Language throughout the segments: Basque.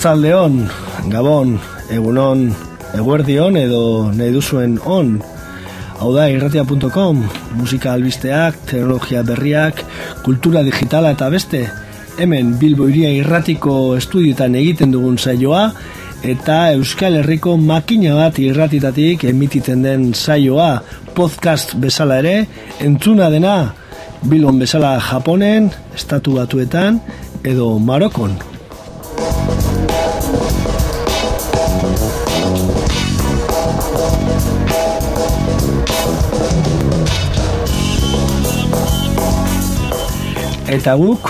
Arratzaldeon, Gabon, Egunon, Eguerdion edo nahi duzuen on. Hau da irratia.com, musika albisteak, teknologia berriak, kultura digitala eta beste. Hemen Bilbo iria irratiko estudioetan egiten dugun saioa eta Euskal Herriko makina bat irratitatik emititen den saioa podcast bezala ere, entzuna dena Bilbon bezala Japonen, Estatu Batuetan edo Marokon. Eta guk,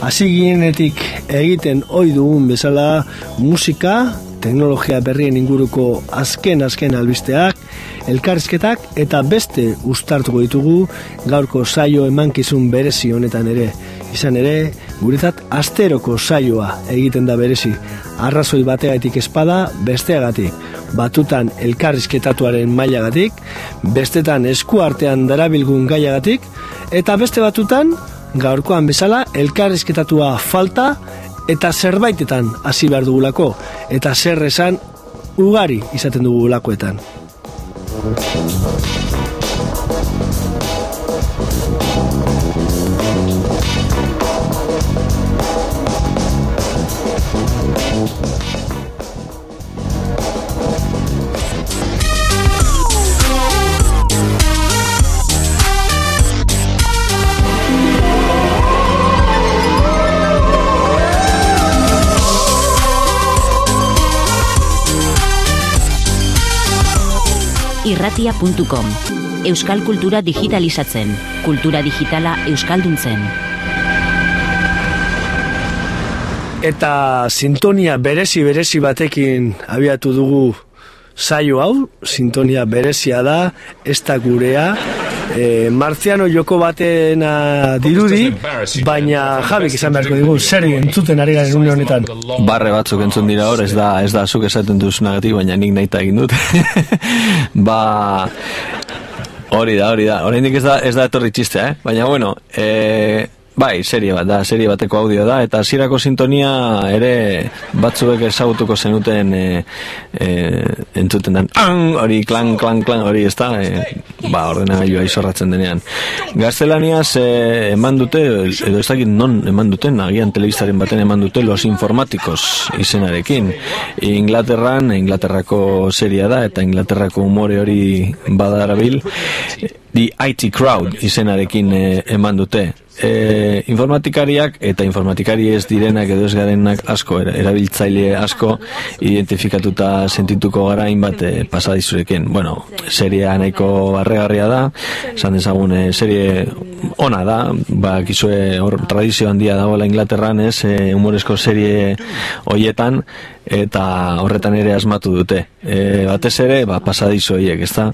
hasi ginenetik egiten ohi dugun bezala musika, teknologia berrien inguruko azken azken albisteak, elkarrizketak eta beste ustartuko ditugu gaurko saio emankizun berezi honetan ere. Izan ere, guretzat asteroko saioa egiten da berezi. Arrazoi bategatik espada besteagatik. Batutan elkarrizketatuaren mailagatik, bestetan eskuartean darabilgun gaiagatik, eta beste batutan gaurkoan bezala elkarrizketatua falta eta zerbaitetan hasi behar dugulako eta zer esan ugari izaten dugulakoetan. irratia.com Euskal kultura digitalizatzen, kultura digitala euskalduntzen. Eta sintonia berezi berezi batekin abiatu dugu saio hau, sintonia berezia da, ez da gurea, e, marziano joko batena dirudi, baina jabik izan beharko digu, zer entzuten ari garen une honetan. Barre batzuk entzun dira hor, ez da, ez da zuk esaten duzunagatik, baina nik nahi egin dut. ba, hori da, hori da, hori ez da, ez da etorri txistea, eh? baina bueno, eh, Bai, serie bat da, serie bateko audio da, eta zirako sintonia ere batzuek ezagutuko zenuten e, e, entzuten den, hori klan, klan, klan, hori ez da, e, ba, ordenagailua izorratzen denean. Gaztelaniaz e, eman dute, edo ez dakit non eman duten, agian telebizaren baten eman dute, los informatikos izenarekin. Inglaterran, Inglaterrako seria da, eta Inglaterrako umore hori badarabil, The IT Crowd izenarekin e, eman dute. E, informatikariak eta informatikari ez direnak edo ez garenak asko, erabiltzaile asko identifikatuta sentituko gara inbat e, pasadizurekin. Bueno, seria nahiko arregarria da, esan dezagun serie ona da, ba, kizue hor tradizio handia dagoela Inglaterran ez, e, humorezko serie hoietan, eta horretan ere asmatu dute. E, batez ere, ba, pasadizo horiek, ezta?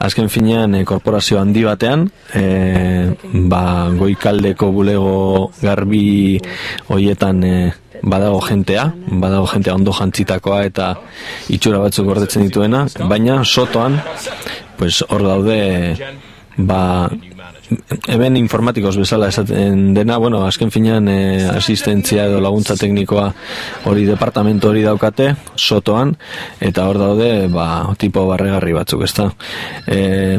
Azken finean, e, korporazio handi batean, e, ba, goikaldeko bulego garbi hoietan e, badago jentea, badago jentea ondo jantzitakoa eta itxura batzuk gordetzen dituena, baina sotoan, pues hor daude, ba, hemen informatikos bezala esaten dena, bueno, azken finean e, asistentzia edo laguntza teknikoa hori departamento hori daukate, sotoan, eta hor daude, ba, tipo barregarri batzuk, ezta. E,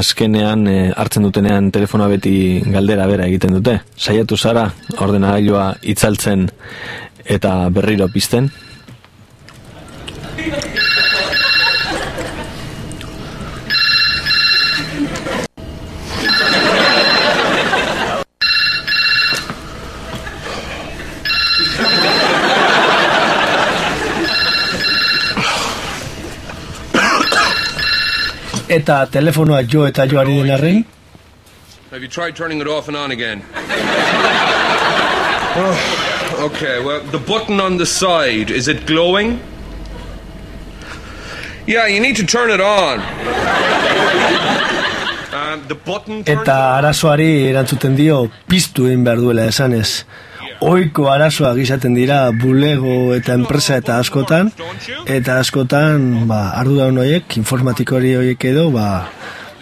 azkenean, e, hartzen dutenean telefona beti galdera bera egiten dute. Saiatu zara, ordena itzaltzen eta berriro pizten. Eta telefonoa jo eta joari den arren? Have you tried turning it off and on again? oh, okay, well, the button on the side, is it glowing? Yeah, you need to turn it on. Um, the button eta arazoari erantzuten dio piztu egin behar duela esanez oiko arazoa gizaten dira bulego eta enpresa eta askotan. Eta askotan ba, ardu da horiek, informatikori horiek edo ba,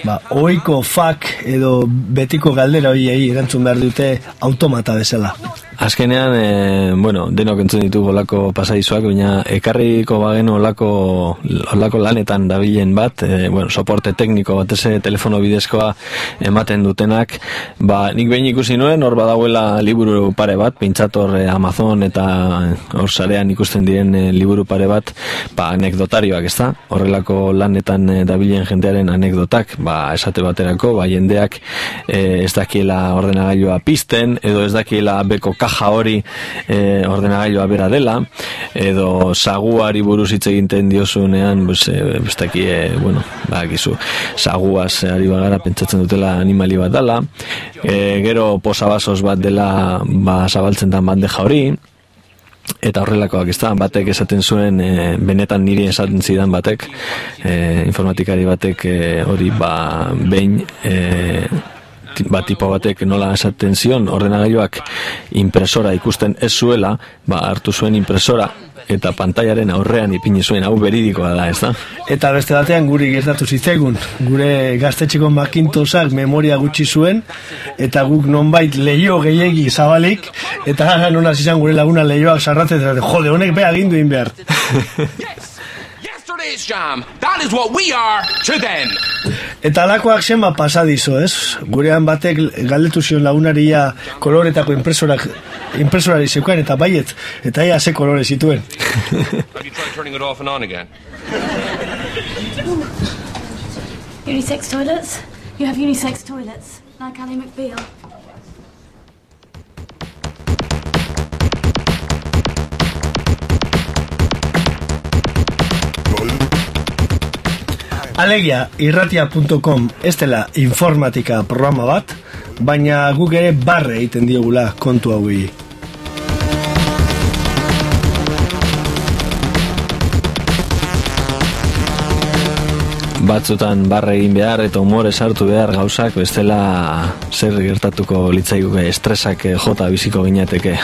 ba, oiko fak edo betiko galdera horiei erantzun behar dute automata bezala Azkenean, e, bueno, denok entzun ditugu olako pasadizuak, baina ekarriko bagen olako, olako lanetan dabilen bat, e, bueno, soporte tekniko bat eze telefono bidezkoa ematen dutenak, ba, nik behin ikusi nuen, hor badauela liburu pare bat, pintzator e, Amazon eta hor sarean ikusten diren e, liburu pare bat, ba, anekdotarioak, ez da? Horrelako lanetan e, dabilen jendearen anekdotak, ba, esate baterako, ba, jendeak e, ez dakiela ordenagailua pisten, edo ez dakiela beko kaja hori e, ordenagailua bera dela edo saguari buruz hitz egiten diozunean pues, e, bestaki, e, bueno, ba, gizu saguaz ari bagara pentsatzen dutela animali bat dela e, gero posabasos bat dela ba, zabaltzen da bandeja hori eta horrelakoak ez da, batek esaten zuen e, benetan niri esaten zidan batek e, informatikari batek e, hori ba behin e, ba, tipo batek nola esaten zion ordenagailuak impresora ikusten ez zuela, ba, hartu zuen impresora eta pantaiaren aurrean ipini zuen hau beridikoa da, ez da? Eta beste batean guri gertatu zitzaigun, gure gaztetxeko makintosak memoria gutxi zuen, eta guk nonbait leio gehiegi zabalik, eta gara nona zizan gure laguna leioak sarratzen, jode, honek beha gindu inbehar. Yesterday's jam. That is what we are to them. Eta alakoak sema pasadizo, ez? Gurean batek galdetu zion lagunaria koloretako impresorak impresorari zeukan eta baiet, eta ea ze kolore zituen. Unisex toilets? You have unisex toilets, like Ally McBeal. Alegia, irratia.com ez dela informatika programa bat, baina guk ere barre egiten diogula kontu hauei. batzutan barre egin behar eta umore sartu behar gauzak bestela zer gertatuko litzaiguke estresak eh, jota biziko ginateke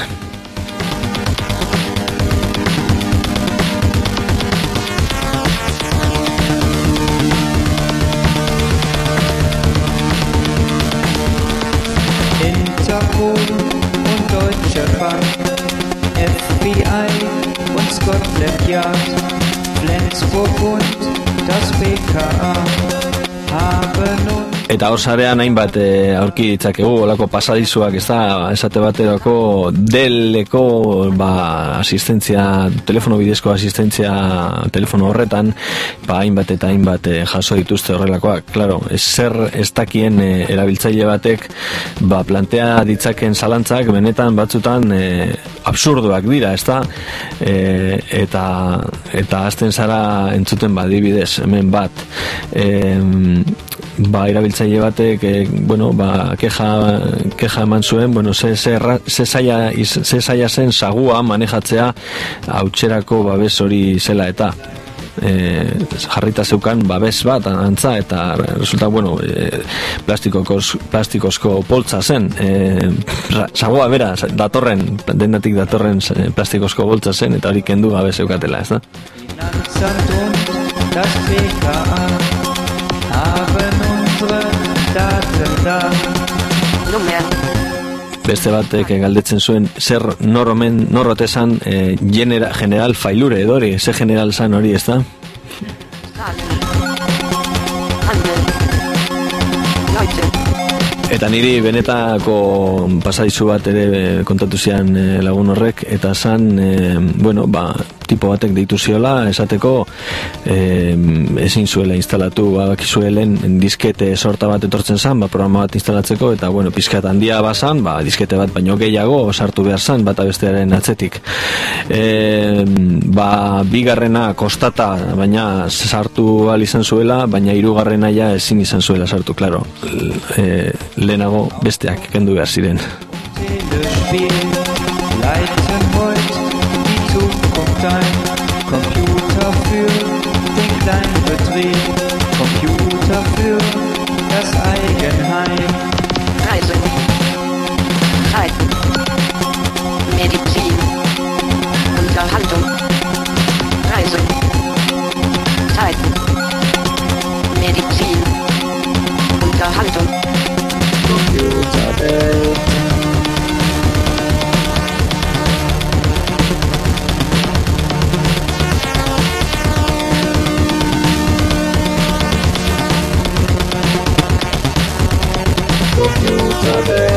Eta hor sarean hainbat e, aurki ditzakegu, olako pasadizuak, ez da, esate baterako deleko ba, asistentzia, telefono bidezko asistentzia telefono horretan, ba, hainbat eta hainbat e, jaso dituzte horrelakoak. Claro, zer ez dakien e, erabiltzaile batek ba, plantea ditzaken zalantzak, benetan batzutan e, absurduak dira, ez da, e, eta, eta azten zara entzuten badibidez, hemen bat, e, ba, erabiltzaile batek e, bueno, ba, keja, keja eman zuen bueno, ze, ze, ze, zaila, ze zaila zen sagua manejatzea hautserako babes hori zela eta e, jarrita zeukan babes bat antza eta resulta bueno e, plastikokos, plastikozko poltza zen. E, ra- sagua bera datorren dendatik datorren plastikozko poltza zen eta hori kendu gabe zeukatela ez da Finanzamt beste batek galdetzen zuen zer noromen norrotesan e, genera, general failure edo hori, ze general zan hori ez da? Eta niri benetako pasadizu bat ere kontatu zian eh, lagun horrek eta zan, eh, bueno, ba, tipo batek deitu ziola esateko eh, ezin zuela instalatu badakizuelen diskete sorta bat etortzen zan, ba, programa bat instalatzeko eta bueno, pizkat handia bazan, ba, diskete bat baino gehiago sartu behar zan, bata bestearen atzetik. E, ba, bigarrena kostata, baina sartu al izan zuela, baina hirugarrena ja ezin izan zuela sartu, claro. E, lehenago besteak kendu behar ziren. Computer für das Eigenheim. Amen.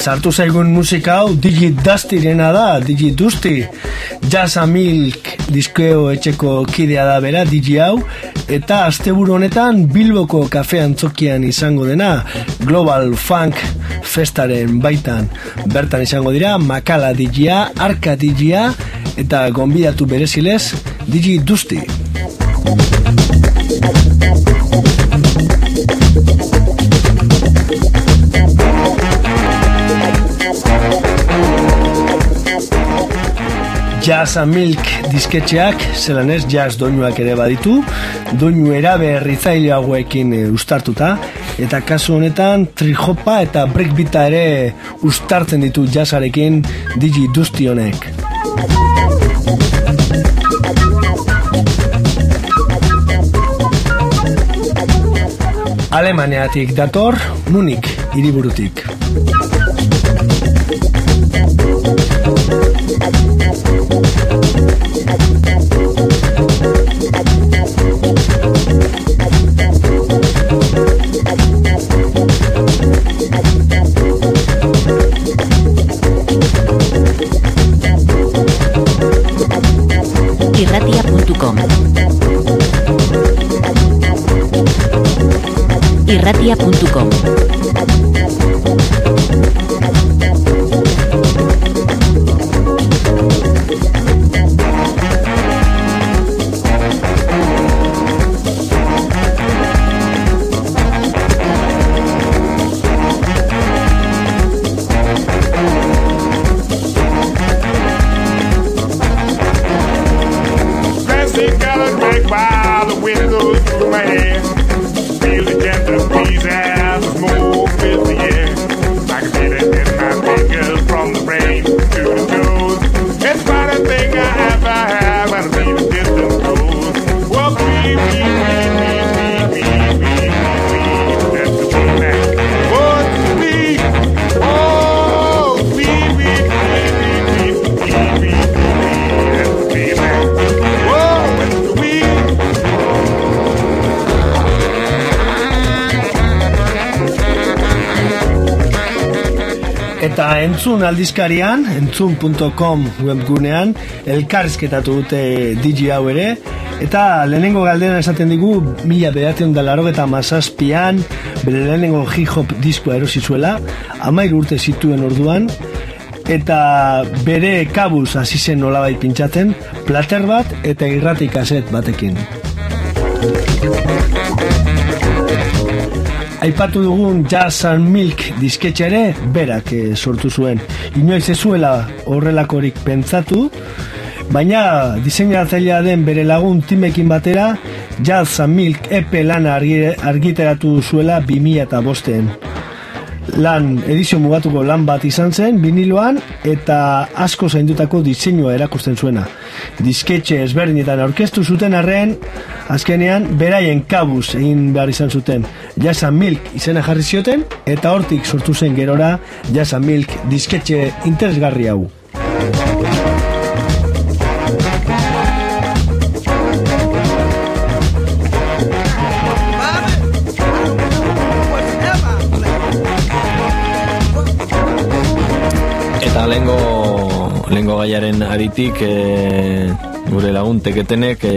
Sartu zaigun musika hau Digi Dustirena da, Digi Dusty. Jazz Milk diskeo etxeko kidea da bera, Digi hau. Eta asteburu honetan Bilboko kafe antzokian izango dena Global Funk Festaren baitan. Bertan izango dira, Makala Digia, Arka Digia Eta gonbidatu berezilez, Digi Dusty Jazz and Milk disketxeak, zelan ez jazz doinuak ere baditu, doinu erabe herritzaile hauekin e, ustartuta, eta kasu honetan trijopa eta breakbeata ere ustartzen ditu jazzarekin digi duzti honek. Alemaniatik dator, Munich hiriburutik. irratia.com entzun aldizkarian, entzun.com webgunean, elkarrizketatu dute digi hau ere, eta lehenengo galdera esaten digu, mila behatzen da laro eta mazazpian, bere lehenengo hip-hop diskoa erosi zuela, amairu urte zituen orduan, eta bere kabuz hasi zen nolabait pintxatzen, plater bat eta irrati kaset batekin. Aipatu dugun Jazz and Milk disketxe ere berak eh, sortu zuen. Inoiz ez zuela horrelakorik pentsatu, baina diseinatzailea den bere lagun timekin batera Jazz and Milk EP lana argi- argitaratu zuela 2000 eta bosten. Lan, edizio mugatuko lan bat izan zen, viniloan, eta asko zaindutako diseinua erakusten zuena. Disketxe ezberdinetan aurkeztu zuten arren, azkenean, beraien kabuz egin behar izan zuten. Jazz and Milk izena jarri zioten, eta hortik sortu zen gerora Jazz and Milk disketxe interesgarri hau. Eta lehengo, lehengo gaiaren aritik e, gure lagun teketenek e,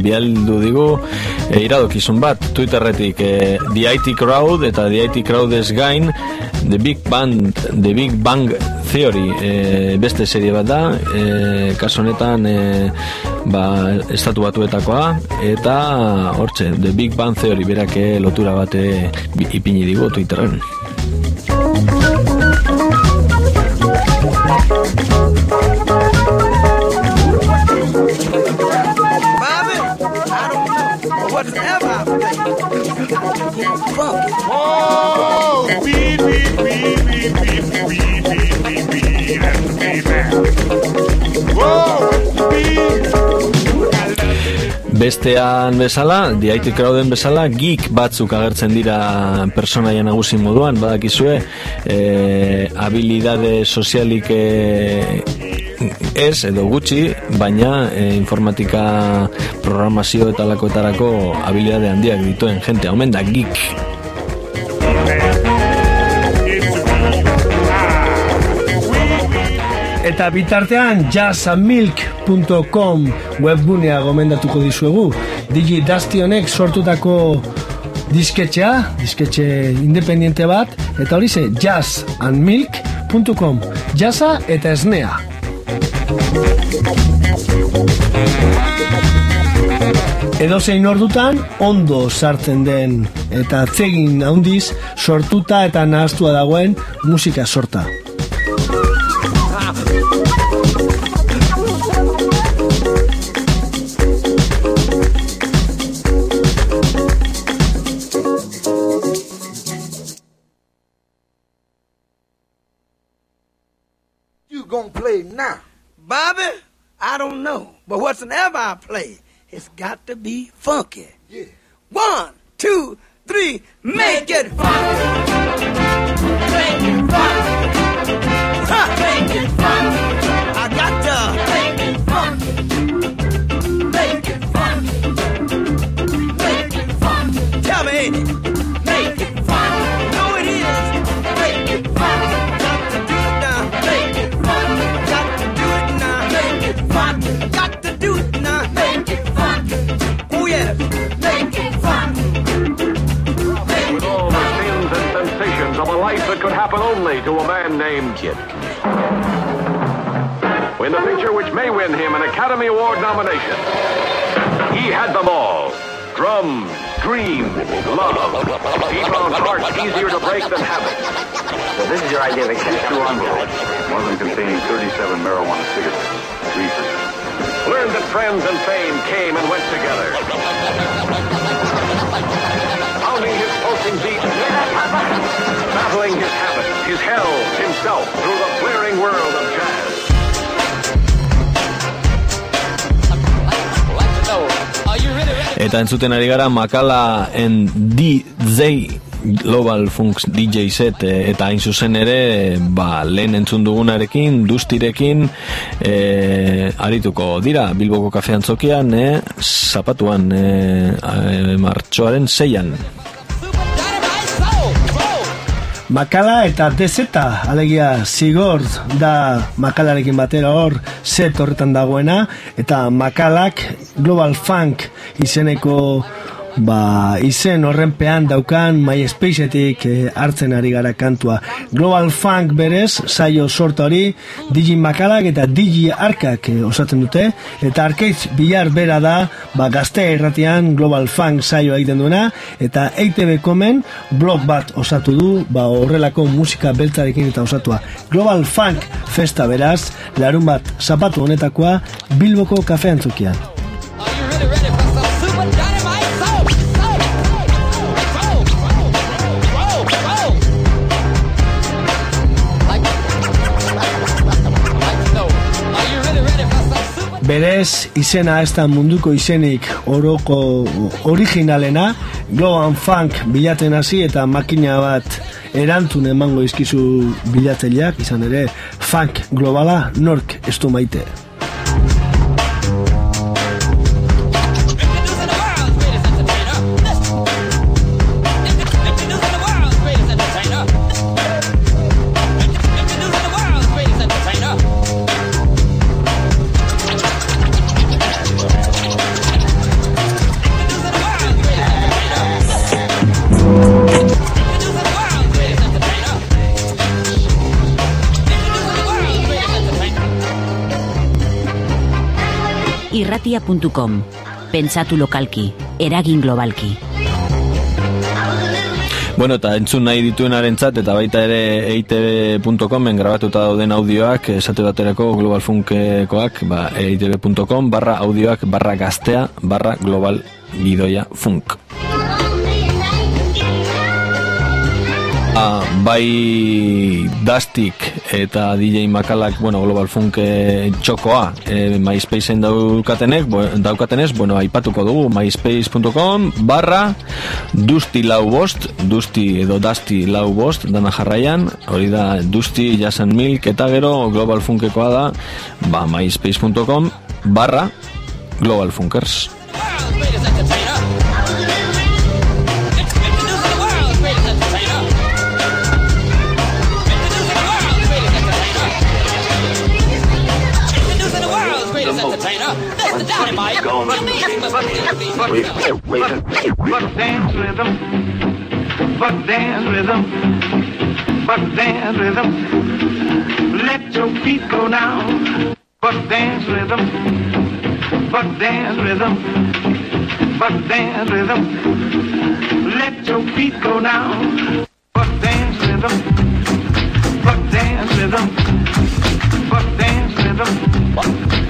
bialdu digu e, iradokizun bat Twitterretik e, The IT Crowd eta The IT Crowd ez gain The Big Bang, The Big Bang Theory e, beste serie bat da e, kasu honetan e, ba, estatu batuetakoa eta hortxe The Big Bang Theory berak lotura bate ipini digu Twitterren Bestean bezala, IT Crowden bezala, geek batzuk agertzen dira personaia nagusi moduan, badakizue, e, habilidade sozialik e, ez edo gutxi, baina e, informatika programazio eta lakoetarako habilidade handiak dituen jente, omen da geek. Eta bitartean jazzandmilk.com webgunea gomendatuko dizuegu. Digi Dusty honek sortutako disketxea, disketxe independiente bat, eta hori ze jazzandmilk.com jazza eta esnea. Edo zein ordutan ondo sartzen den eta atsegin handiz sortuta eta nahastua dagoen musika sorta. you gonna play now? Bobby, I don't know. But whatsoever I play, it's got to be funky. Yeah. One, two, three, make it funky. Named Kid. In the picture which may win him an Academy Award nomination, he had them all. Drums, dreams, love. He found hearts easier to break than habits. So this is your idea of a cashew envelope. One of them containing 37 marijuana cigarettes. Reefers. Learned that friends and fame came and went together. Pulsing beat, battling his habits, his hell, himself, through the flaring world of jazz. Eta entzuten ari gara Makala en DJ Global Funks DJ set eh, eta hain zuzen ere ba, lehen entzun dugunarekin, dustirekin e, arituko dira Bilboko kafean zokian e, zapatuan e, e, martxoaren zeian Makala eta dezeta, alegia zigor da makalarekin batera hor set horretan dagoena, eta makalak Global Funk izeneko ba, izen horrenpean daukan MySpaceetik eh, hartzen ari gara kantua. Global Funk berez, saio sorta hori, Digi Makalak eta Digi Arkak eh, osatzen dute, eta Arkeitz Bilar bera da, ba, gazte erratian Global Funk saio egiten duena, eta EITB komen blog bat osatu du, ba, horrelako musika beltzarekin eta osatua. Global Funk festa beraz, larun bat zapatu honetakoa, Bilboko kafean zukian. Berez, izena ez da munduko izenik oroko originalena, Global Funk bilaten hasi eta makina bat erantzun emango izkizu bilatzaileak, izan ere, funk globala nork ez du maite. irratia.com. Pentsatu lokalki, eragin globalki. Bueno, eta entzun nahi dituenarentzat eta baita ere eitb.comen grabatuta dauden audioak, esate baterako Global Funkekoak, ba, eitb.com barra audioak barra gaztea barra global gidoia funk. Ah, bai Dastik eta DJ Makalak, bueno, Global Funk eh, txokoa eh, MySpaceen daukatenek, bo, daukatenez, bueno, aipatuko dugu myspace.com barra Dusti lau bost, Dusti edo Dasti lau bost, dana jarraian, hori da Dusti Jazz and Milk eta gero Global Funkekoa da, ba, myspace.com barra Global Funkers. Wait, wait. But dance rhythm. But dance rhythm. But dance rhythm. Let your feet go now. But dance rhythm. But dance rhythm. But dance rhythm. Let your feet go now. But dance rhythm. But dance rhythm. But dance rhythm.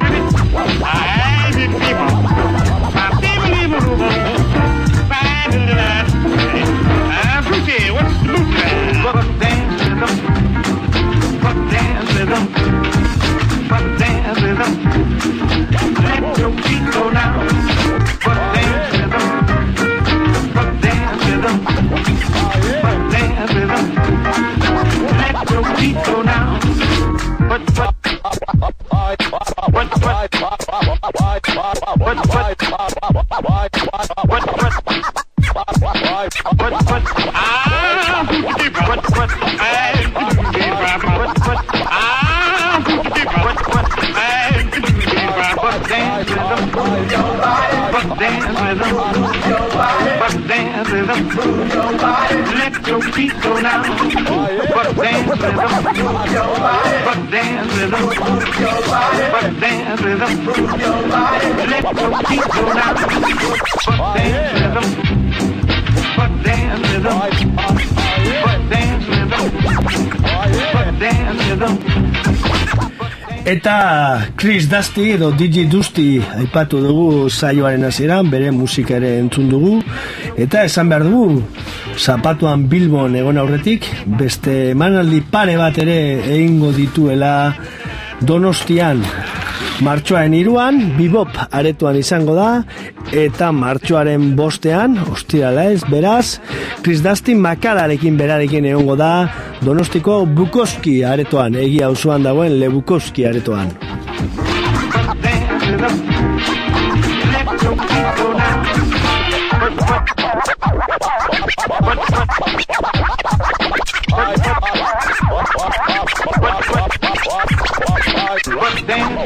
go now but dance rhythm but dance rhythm but dance rhythm let your feet go now but dance rhythm but dance rhythm but dance rhythm but dance rhythm Eta Chris Dusty edo DJ Dusty aipatu dugu saioaren hasieran bere musika ere entzun dugu. Eta esan behar dugu zapatuan Bilbon egon aurretik beste emanaldi pare bat ere egingo dituela Donostian martxoaren iruan, bibop aretoan izango da, eta martxoaren bostean, ostirala ez, beraz, Chris Dusty makalarekin berarekin egongo da, Donostiko Bukowski aretoan, egia auzoan dagoen Le Bukowski aretoan.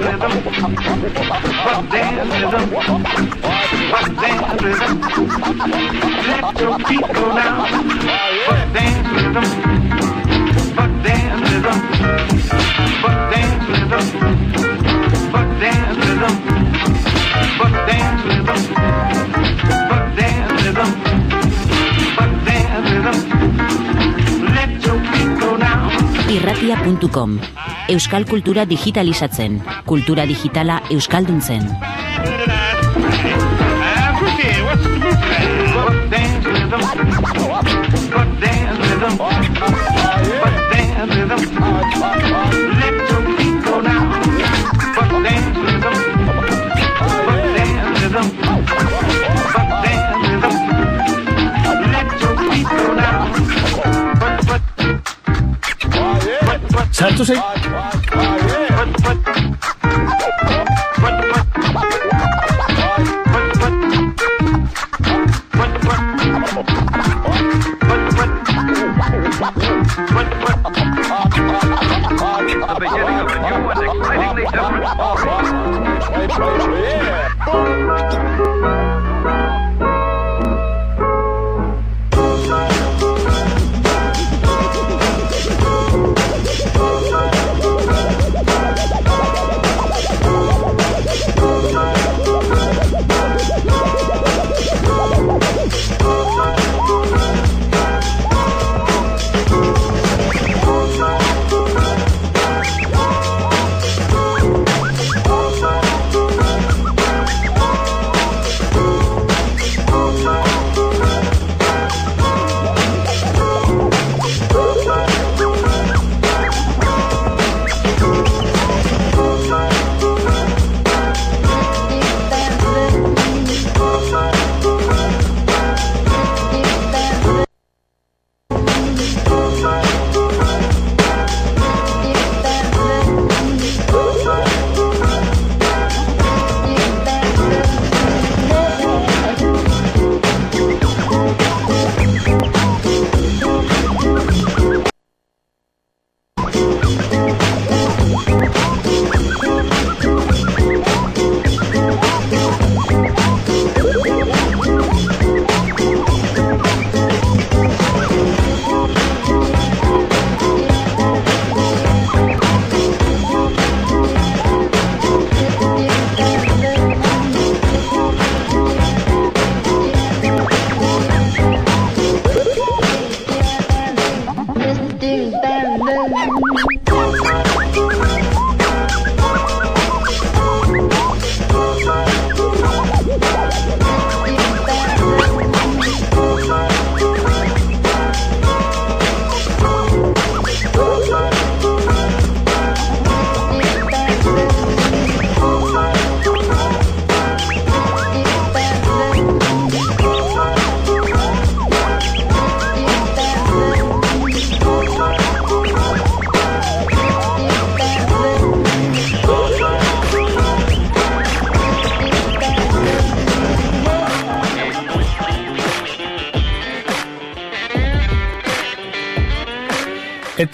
Rhythm, dance dance dance dance dance dance. Let your feet go now. irratia.com Euskal kultura digitalizatzen, kultura digitala euskalduntzen. Sartu zei? But but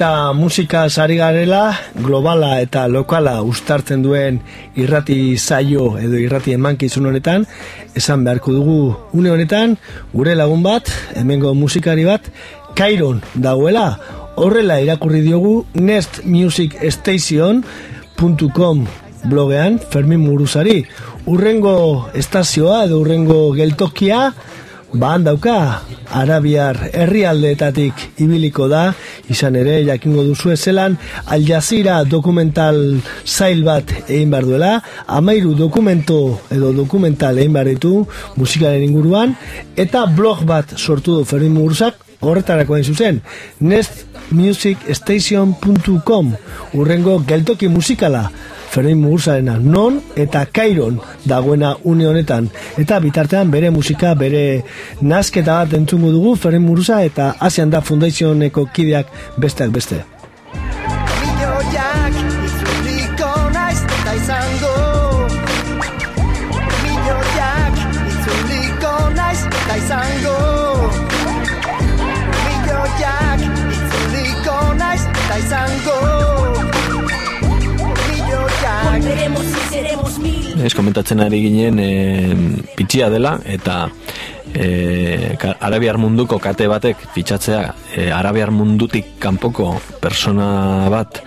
Eta musika sari garela, globala eta lokala ustartzen duen irrati zaio edo irrati emankizun honetan, esan beharko dugu une honetan, gure lagun bat, hemengo musikari bat, Kairon dagoela, horrela irakurri diogu nestmusicstation.com blogean Fermin Muruzari. Urrengo estazioa edo urrengo geltokia, ba dauka Arabiar herrialdeetatik ibiliko da, izan ere jakingo duzu zelan Al Jazeera dokumental zail bat egin behar duela, amairu dokumento edo dokumental egin behar ditu musikaren inguruan, eta blog bat sortu du Fermin Muruzak, horretarako hain zuzen, nestmusicstation.com urrengo geltoki musikala Fermin Muguruzarena non eta Kairon dagoena une honetan. Eta bitartean bere musika bere nazketa bat entzungo dugu Fermin Muguruza eta Asian da Foundationeko kideak besteak beste Ez komentatzen ari ginen e, pitxia dela eta e, arabiar munduko kate batek fitxatzea e, arabiar mundutik kanpoko persona bat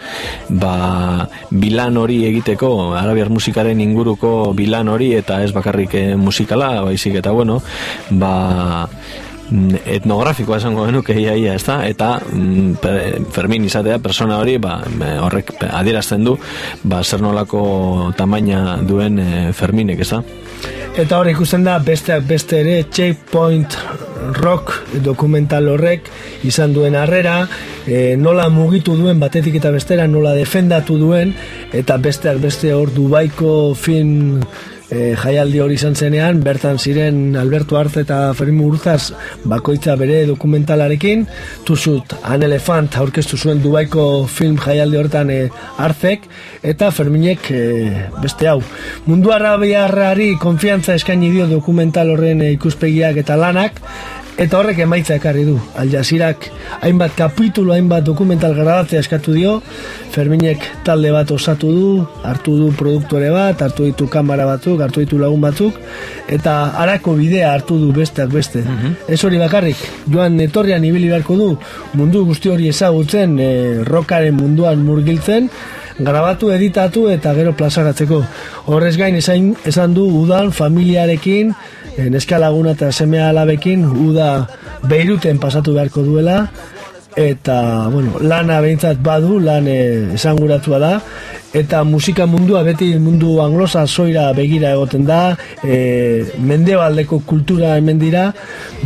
ba, bilan hori egiteko arabiar musikaren inguruko bilan hori eta ez bakarrik e, musikala baizik eta bueno ba etnografikoa esango genuke ia ia, ezta? Eta mm, Fermin izatea persona hori ba, horrek adierazten du ba, zer nolako tamaina duen e, Ferminek, ezta? Eta hor ikusten da besteak beste ere Checkpoint Rock dokumental horrek izan duen harrera, e, nola mugitu duen batetik eta bestera, nola defendatu duen, eta besteak beste hor Dubaiko film e, jaialdi hori izan zenean, bertan ziren Alberto Arce eta Fermin Muruzaz bakoitza bere dokumentalarekin, tuzut An Elefant aurkeztu zuen Dubaiko film jaialdi horretan e, Arcek, eta Ferminek e, beste hau. Mundu arabiarrari konfiantza eskaini dio dokumental horren e, ikuspegiak eta lanak, Eta horrek emaitza ekarri du. Al Jazeerak hainbat kapitulu, hainbat dokumental grabatzea eskatu dio. Ferminek talde bat osatu du, hartu du produktore bat, hartu ditu kamera batzuk, hartu ditu lagun batzuk, eta harako bidea hartu du besteak beste. Ez hori bakarrik, joan etorrian ibili beharko du, mundu guzti hori ezagutzen, e, rockaren munduan murgiltzen, grabatu, editatu eta gero plazaratzeko. Horrez gain esan, esan du udan familiarekin, eh, neska laguna eta semea alabekin uda Beiruten pasatu beharko duela. Eta bueno, lana behintzat badu, lan eh, esanguratua da. Eta musika mundua beti mundu anglosa soira begira egoten da. E, mendebaldeko kultura hemen dira.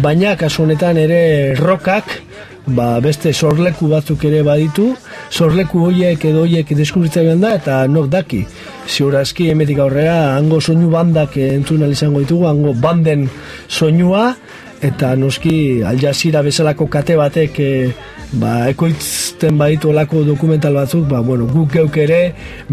Baina kasu honetan ere rockak ba, beste sorleku batzuk ere baditu, sorleku hoiek edo hoiek deskubritzen da, eta nok daki. Ziur aski emetik aurrera, hango soinu bandak entzun izango ditugu, hango banden soinua, eta noski Al Jazeera bezalako kate batek e, ba, ekoitzten baditu olako dokumental batzuk, ba, bueno, guk geuk ere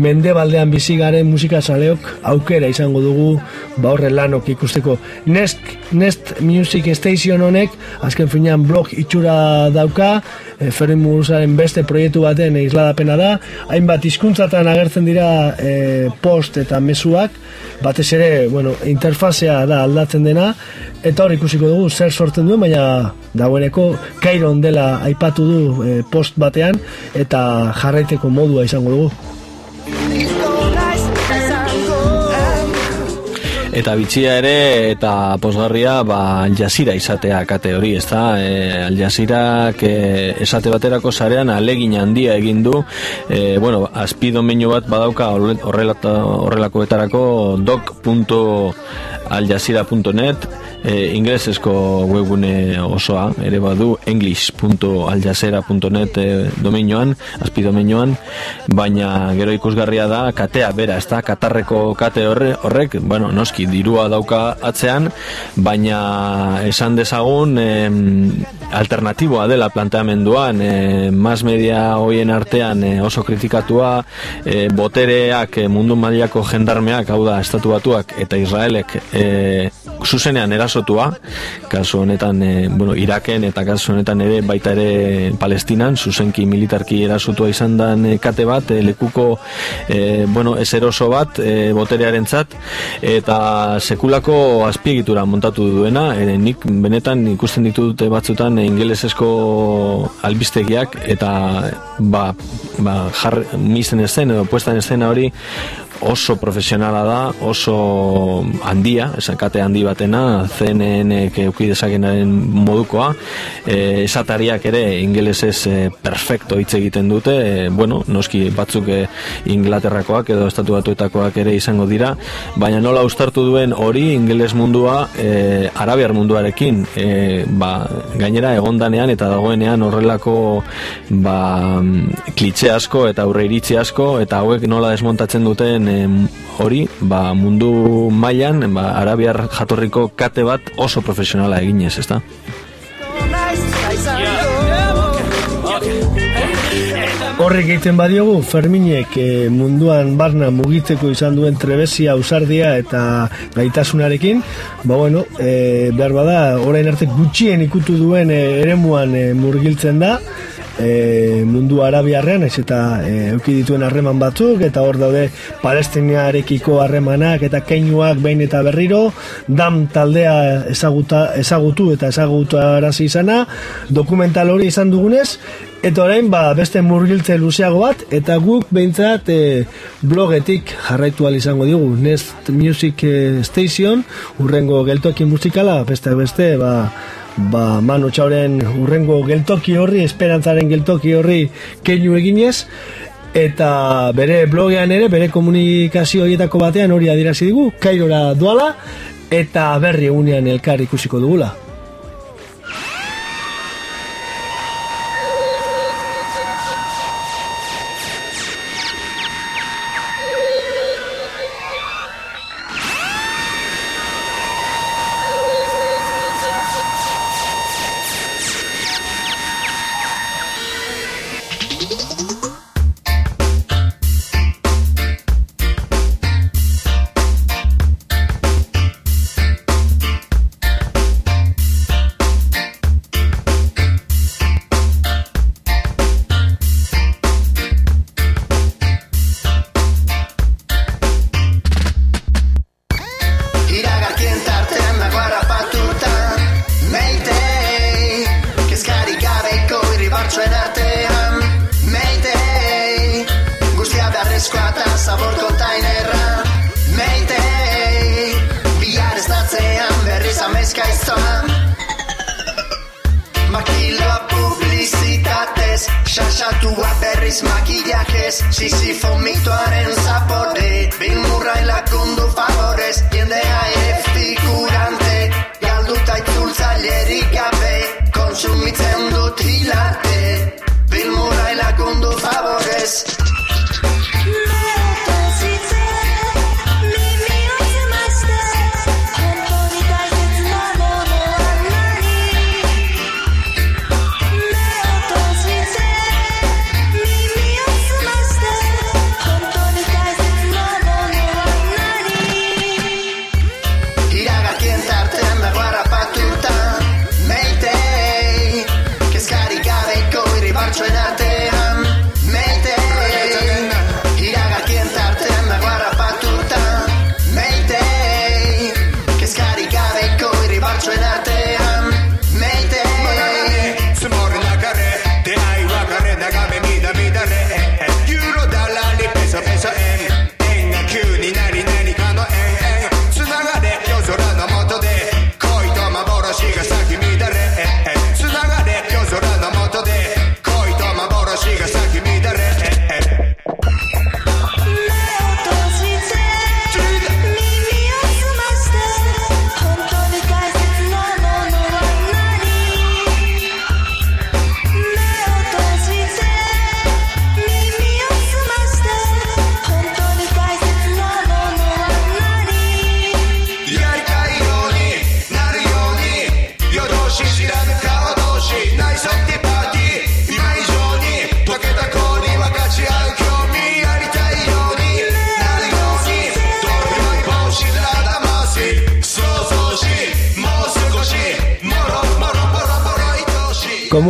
mendebaldean bizi garen musika saleok aukera izango dugu ba horre lanok ikusteko. Nest, Nest Music Station honek azken finean blog itxura dauka, e, Ferrin Muguruzaren beste proiektu baten isladapena da, hainbat hizkuntzatan agertzen dira e, post eta mezuak, batez ere, bueno, interfazea da aldatzen dena, eta hor ikusiko dugu zer sortzen duen, baina dagoeneko Kairon dela aipatu du e, post batean, eta jarraiteko modua izango dugu. Eta bitxia ere eta posgarria ba Aljazira izatea kate hori, ezta? E, Aljazirak e, esate baterako sarean alegin handia egin du. E, bueno, azpi domeinu bat badauka horrelata horrelakoetarako doc.aljazira.net e, inglesezko webgune osoa ere badu english.aljazera.net e, domeinoan, azpi domeinoan, baina gero ikusgarria da katea bera, ez da, katarreko kate horre, horrek, bueno, noski dirua dauka atzean, baina esan dezagun em, alternatiboa dela planteamenduan, e, mas media hoien artean e, oso kritikatua, e, botereak e, mundu mailako jendarmeak, hau da, estatu batuak eta Israelek e, zuzenean erasotua, kasu honetan, e, bueno, Iraken eta kasu honetan ere baita ere Palestinan, zuzenki militarki erasotua izan dan e, kate bat, e, lekuko, e, bueno, ez eroso bat, e, boterearen zat, eta sekulako azpiegitura montatu duena, e, nik benetan ikusten ditut batzutan ingelesesko albistegiak, eta ba, ba, jar, misten ezen, edo puestan escena hori, oso profesionala da, oso handia, esakate handi batena, CNN-ek euki dezakenaren modukoa, e, esatariak ere ingelesez e, perfecto hitz egiten dute, e, bueno, noski batzuk e, Inglaterrakoak edo estatu batuetakoak ere izango dira, baina nola ustartu duen hori ingeles mundua e, arabiar munduarekin, e, ba, gainera egondanean eta dagoenean horrelako ba, klitxe asko eta aurre iritzi asko eta hauek nola desmontatzen duten em, hori ba, mundu mailan ba, arabiar jatorriko kate bat oso profesionala eginez, ezta? Horrek egiten badiogu, Ferminek eh, munduan barna mugitzeko izan duen trebesia, ausardia eta gaitasunarekin, ba bueno, eh, behar bada, orain arte gutxien ikutu duen eh, eremuan eh, murgiltzen da, e, mundu arabiarrean, ez eta e, euki dituen harreman batzuk, eta hor daude palestiniarekiko harremanak eta keinuak behin eta berriro, dam taldea ezaguta, ezagutu eta ezagutu arazi izana, dokumental hori izan dugunez, Eta orain, ba, beste murgiltze luzeago bat, eta guk behintzat e, blogetik jarraitu izango digu, Nest Music eh, Station, urrengo geltoki musikala, beste beste, ba, ba, Manu Txauren urrengo geltoki horri, esperantzaren geltoki horri keinu eginez, eta bere blogean ere, bere komunikazio horietako batean hori adirazi digu, kairora duala, eta berri egunean elkar ikusiko dugula. Si si Sísifo, mito, arenza, poder.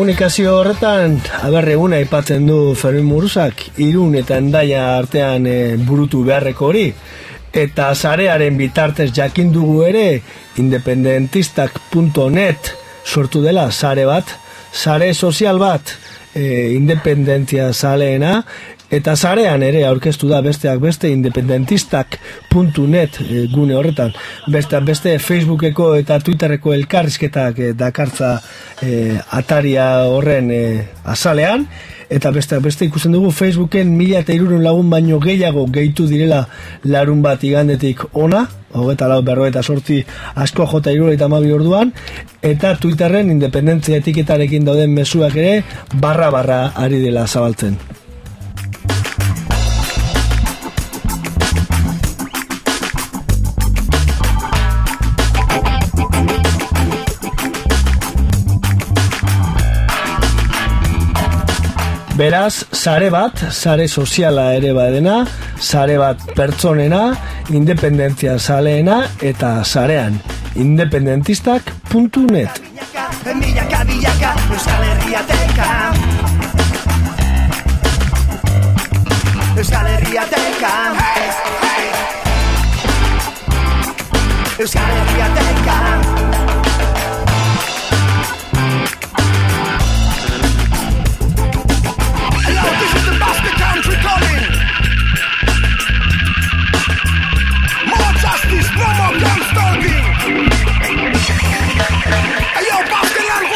Komunikazio horretan, aberre eguna aipatzen du Fermin Muruzak, irun eta endaia artean e, burutu beharreko hori, eta zarearen bitartez jakin dugu ere, independentistak.net sortu dela zare bat, zare sozial bat, e, independentzia zaleena, eta zarean ere aurkeztu da besteak beste independentistak.net e, gune horretan. Besteak beste Facebookeko eta Twitterreko elkarrizketak e, dakartza e, ataria horren e, azalean, eta besteak beste ikusten dugu Facebooken mila eta irurun lagun baino gehiago gehitu direla larun bat igandetik ona, hogeta lau berro eta sortzi asko jota iruro eta mabi orduan, eta Twitterren independentzia etiketarekin dauden mezuak ere barra barra ari dela zabaltzen. Beraz, sare bat, sare soziala ere badena, sare bat pertsonena, independentzia saleena eta sarean. Independentistak.net Euskal Herria Euskal Herria Euskal Herria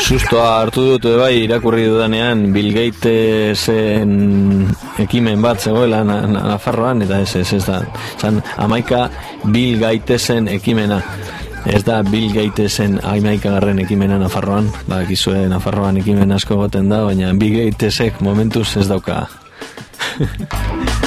Sustoa hartu dut bai irakurri dudanean Bill Gatesen ekimen bat zegoela na, na, Nafarroan eta ez ez ez da. Zan, amaika Bill Gatesen ekimena. Ez da Bill Gatesen amaika garren ekimena Nafarroan. Bakizue Nafarroan ekimen asko goten da baina Bill Gatesek momentuz ez dauka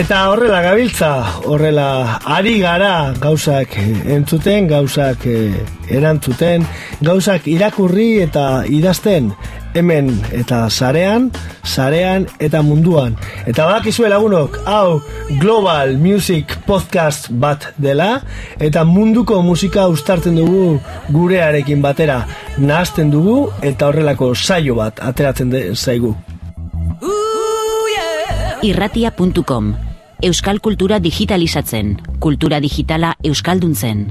Eta horrela gabiltza, horrela ari gara gauzak entzuten, gauzak eh, erantzuten, gauzak irakurri eta idazten hemen eta zarean, zarean eta munduan. Eta badakizue lagunok, hau Global Music Podcast bat dela, eta munduko musika ustartzen dugu gurearekin batera nahazten dugu, eta horrelako saio bat ateratzen de, zaigu. irratia.com Euskal kultura digitalizatzen, kultura digitala euskalduntzen.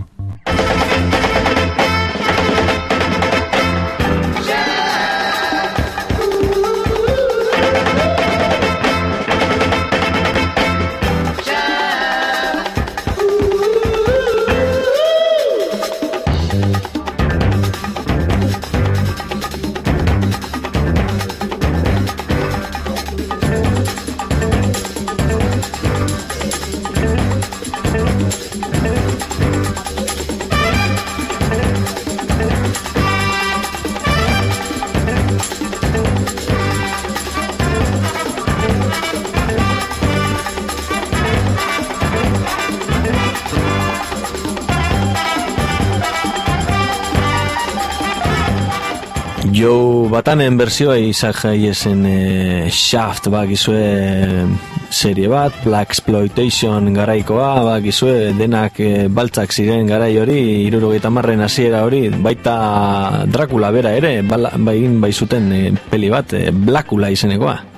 Batanen bersioa Isaac Hayesen e, Shaft bakizue serie bat, Black Exploitation garaikoa, bakizue denak e, baltzak ziren garai hori, irurogeita marren hasiera hori, baita Dracula bera ere, bala, bain bai zuten e, peli bat, e, Blackula izenekoa.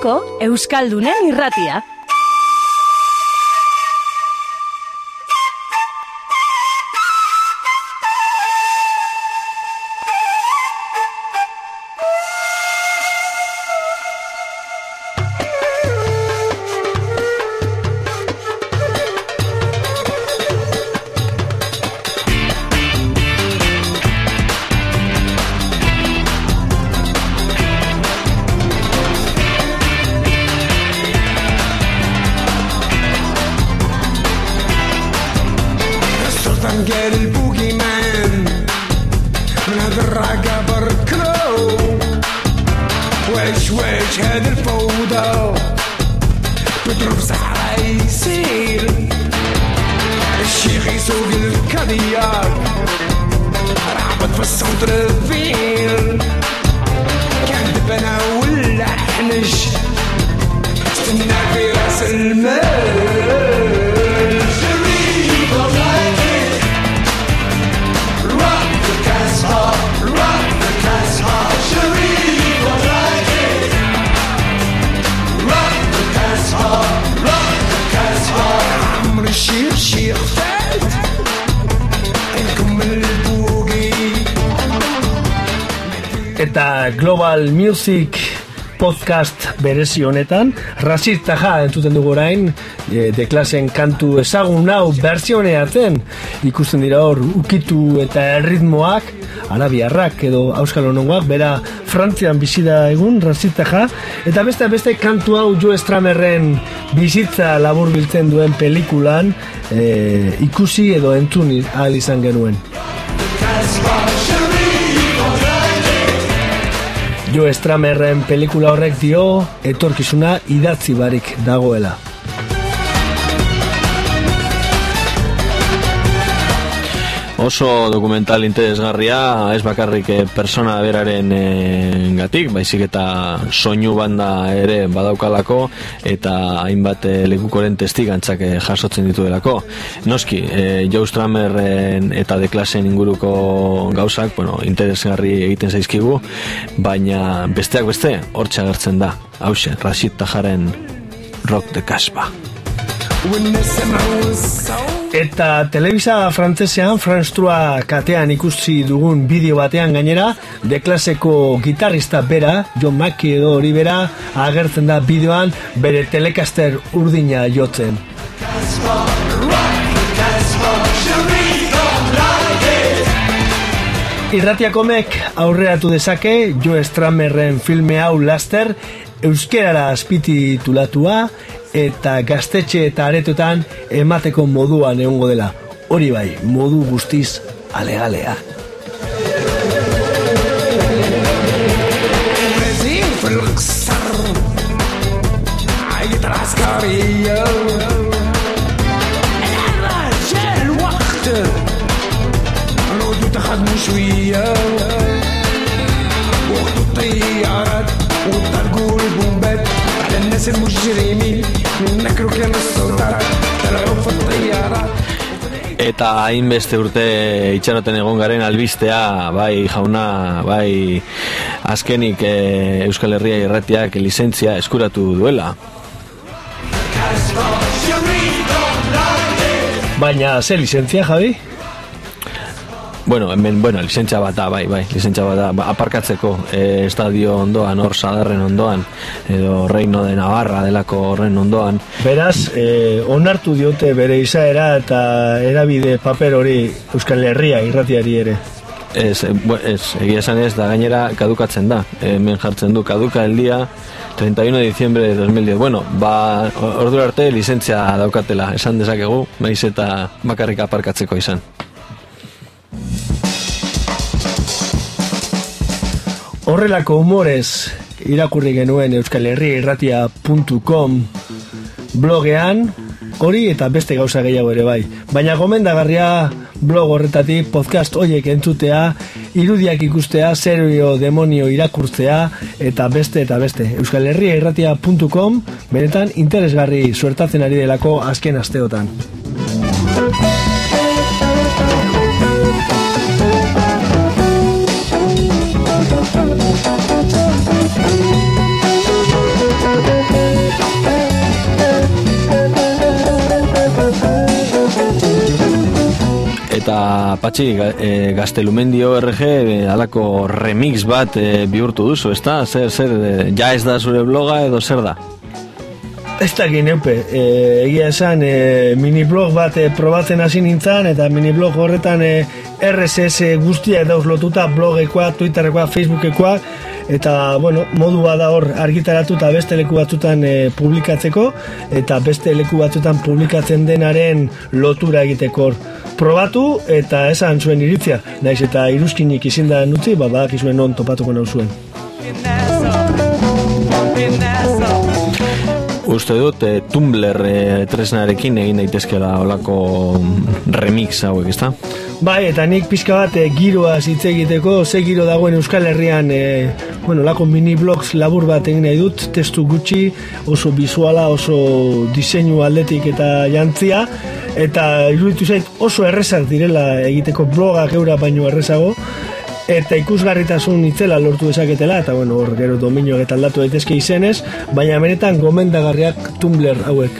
Handiko Euskaldunen irratia. Music podcast berezi honetan, rasista ja entzuten dugu orain, e, de klasen kantu ezagun hau bertsioneatzen, ikusten dira hor ukitu eta erritmoak, arabiarrak edo auskal honongoak, bera Frantzian bizida egun, rasista ja, eta beste beste kantu hau Joe Stramerren bizitza labur biltzen duen pelikulan e, ikusi edo entzun ahal izan genuen. Jo Stramerren pelikula horrek dio etorkizuna idatzi barik dagoela. Oso dokumental interesgarria, ez bakarrik eh, persona beraren eh, gatik, baizik eta soinu banda ere badaukalako, eta hainbat eh, lekukoren testigantzak eh, jasotzen dituelako. Noski, eh, Joe Stramerren eta de klasen inguruko gauzak, bueno, interesgarri egiten zaizkigu, baina besteak beste, hortxe agertzen da. Hauxe, Rashid Tajaren Rock de Kasba. Eta telebisa frantzesean, 3 katean ikusi dugun bideo batean gainera, de klaseko gitarrista bera, John Mackie edo hori bera, agertzen da bideoan bere telekaster urdina jotzen. Irratiakomek aurreatu dezake Joe Stramerren filme hau laster euskerara azpititulatua eta gaztetxe eta aretotan emateko moduan egongo dela. Hori bai, modu guztiz alegalea. البرازيل Eta hainbeste urte itxaroten egon garen albistea, bai jauna, bai azkenik e, Euskal Herria irratiak lizentzia eskuratu duela. Baina, ze lizentzia, Javi? Bueno, hemen, bueno, lizentzia bat da, bai, bai, lizentzia bat da, ba, aparkatzeko e, estadio ondoan, hor sadarren ondoan, edo Reino de Navarra delako horren ondoan. Beraz, eh, onartu diote bere izaera eta erabide paper hori Euskal Herria irratiari ere. Ez, e, bu- ez, egia esan ez, da gainera kadukatzen da. Hemen jartzen du, kaduka el día 31 de diciembre de 2010. Bueno, ba, ordura arte lizentzia daukatela, esan dezakegu, naiz eta bakarrik aparkatzeko izan. Horrelako humorez irakurri genuen Euskal Herria irratia.com blogean hori eta beste gauza gehiago ere bai. Baina gomendagarria blog horretatik podcast hoiek entzutea, irudiak ikustea, zerio demonio irakurtzea, eta beste eta beste. Euskal Herria irratia.com, benetan interesgarri suertatzen ari delako azken asteotan. Eta patxi, e, gaztelumendio RG e, alako remix bat e, bihurtu duzu, ezta? Zer, zer, e, ja ez da zure bloga edo zer da? Ez da neupe, e, egia esan e, miniblog bat e, probatzen hasi nintzen eta miniblog horretan e, RSS guztia dauz lotuta blogekoa, Twitterrekoa, Facebookekoa eta bueno, modua da hor argitaratu eta beste leku batzutan e, publikatzeko eta beste leku batzutan publikatzen denaren lotura egiteko hor probatu eta esan zuen iritzia naiz eta iruzkinik izin da nutzi, ba, badakizuen non topatuko nau zuen Uste dut, e, Tumblr e, tresnarekin egin daitezkela olako remix hauek, ezta? Bai, eta nik pixka bat e, giroaz hitz egiteko, ze giro dagoen Euskal Herrian, e, bueno, lako mini blogs labur bat egin nahi dut, testu gutxi, oso visuala, oso diseinu aldetik eta jantzia, eta iruditu zait oso errezak direla egiteko blogak eura baino errezago, eta ikusgarritasun itzela lortu dezaketela, eta bueno, hor gero dominio eta aldatu daitezke izenez, baina benetan gomendagarriak Tumblr hauek.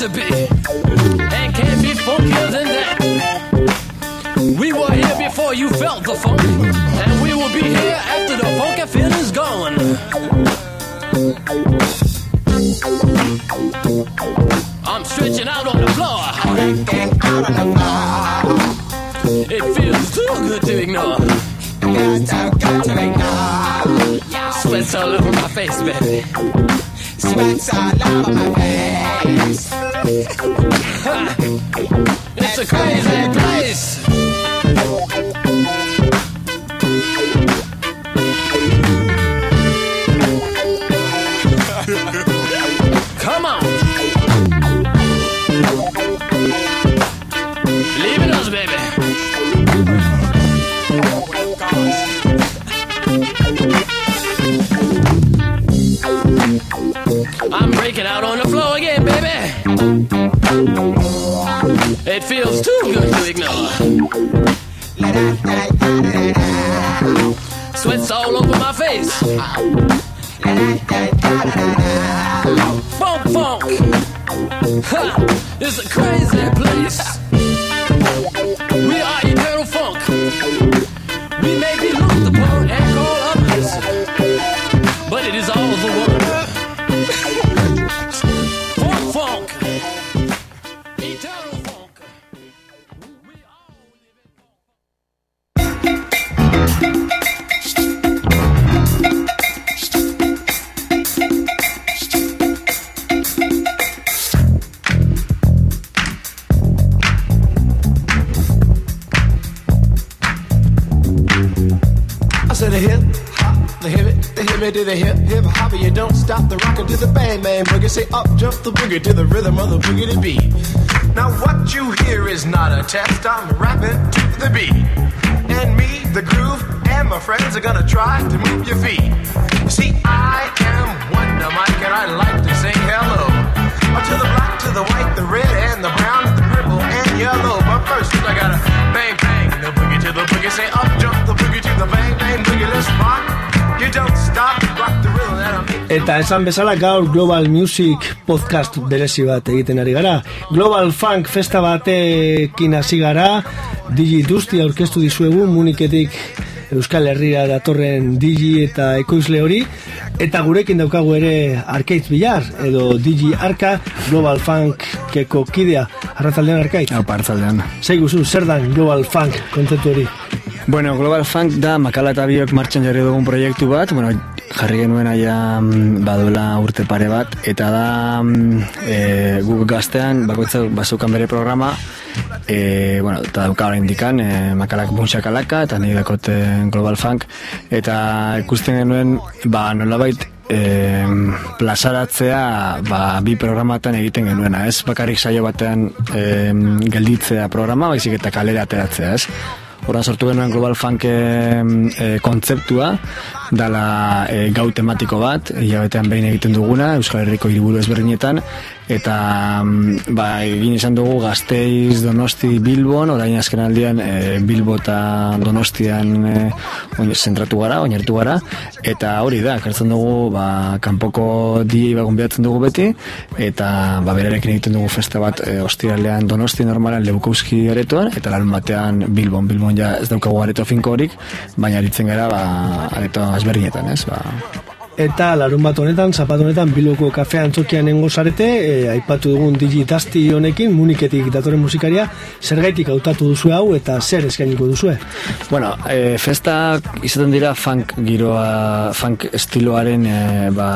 To be. And can't be funkier than that. We were here before you felt the funk. And we will be here after the funky feeling's gone. I'm stretching out on the floor. It feels too good to ignore. Sweat's all over my face, baby. Sweat's all over my face. Crazy It feels too good to ignore. Sweat's all over my face. Boogie. Say up jump the boogie to the rhythm of the boogie to beat. Now what you hear is not a test. I'm rapping to the beat, and me, the groove, and my friends are gonna try to move your feet. See, I am Wonder Mike, and I like to sing hello Uh, to the black, to the white, the red, and the brown, and the purple, and yellow. But first, I gotta bang bang the boogie to the boogie. Say up jump the boogie to the bang bang boogie. Let's rock. You don't stop, rock Eta esan bezala gaur Global Music podcast berezi bat egiten ari gara. Global Funk festa batekin hasi gara, Digi Dusty aurkeztu dizuegu Muniketik Euskal Herria datorren Digi eta ekoizle hori, eta gurekin daukagu ere Arcade Billar, edo Digi Arka, Global Funk keko kidea. Arratzaldean Arcade? Hau, partzaldean. Zei guzu, zer dan Global Funk kontzeptu hori? Bueno, Global Funk da makala eta biok martxan jarri dugun proiektu bat, bueno, jarri genuen aia baduela urte pare bat, eta da mm, e, guk gaztean, bakoitzak bazukan bere programa, e, bueno, eta dauka hori indikan, e, makalak buntxakalaka, eta nire dakote Global Funk, eta ikusten genuen, ba, nolabait, e, plazaratzea ba, bi programatan egiten genuena, ez bakarrik saio batean e, gelditzea programa, baizik eta kalera ateratzea, ez? Horan sortu genuen Global Funk e, kontzeptua, dala e, gau tematiko bat, hilabetean behin egiten duguna, Euskal Herriko hiriburu ezberdinetan, eta mm, ba, egin izan dugu Gasteiz, Donosti, Bilbon, orain azken aldian e, Bilbo eta Donostian e, oin, zentratu gara, oinartu gara, eta hori da, kartzen dugu ba, kanpoko di bagun behatzen dugu beti, eta ba, berarekin egiten dugu festa bat e, ostiralean Donosti normalan Leukowski aretoan, eta larun batean Bilbon, Bilbon ja ez daukagu areto finko horik, baina aritzen gara ba, areto ezberdinetan, ez? Ba, Eta larun bat honetan, zapat honetan, Bilboko kafea antzokian nengo zarete, e, aipatu dugun digitasti honekin, muniketik datoren musikaria, zer gaitik hautatu duzu hau eta zer eskainiko duzue? Bueno, e, festa izaten dira funk giroa, funk estiloaren e, ba,